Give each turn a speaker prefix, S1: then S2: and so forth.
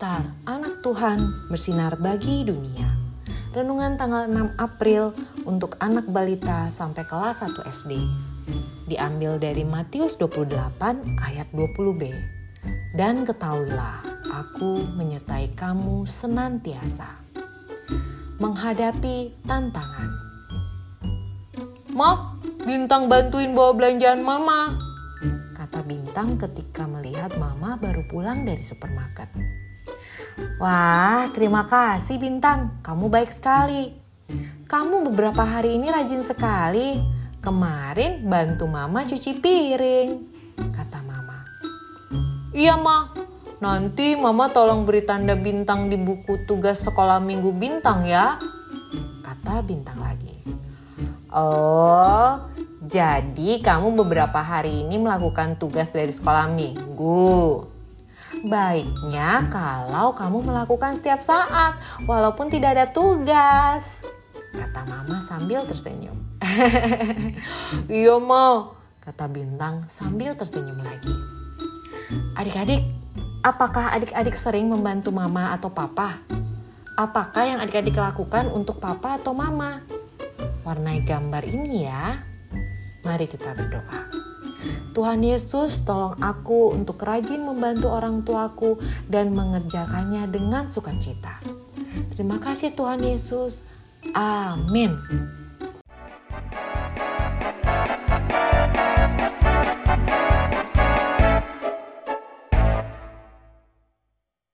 S1: anak Tuhan bersinar bagi dunia. Renungan tanggal 6 April untuk anak balita sampai kelas 1 SD. Diambil dari Matius 28 ayat 20b. Dan ketahuilah, aku menyertai kamu senantiasa. Menghadapi tantangan. Ma, Bintang bantuin bawa belanjaan mama, kata Bintang ketika melihat mama baru pulang dari supermarket. Wah, terima kasih Bintang, kamu baik sekali. Kamu beberapa hari ini rajin sekali. Kemarin bantu mama cuci piring, kata mama. Iya, Ma. Nanti mama tolong beri tanda bintang di buku tugas sekolah minggu bintang ya, kata Bintang lagi. Oh, jadi kamu beberapa hari ini melakukan tugas dari sekolah minggu. Baiknya kalau kamu melakukan setiap saat, walaupun tidak ada tugas. Kata mama sambil tersenyum. iya mau, kata Bintang sambil tersenyum lagi. Adik-adik, apakah adik-adik sering membantu mama atau papa? Apakah yang adik-adik lakukan untuk papa atau mama? warnai gambar ini ya. Mari kita berdoa. Tuhan Yesus, tolong aku untuk rajin membantu orang tuaku dan mengerjakannya dengan sukacita. Terima kasih Tuhan Yesus. Amin.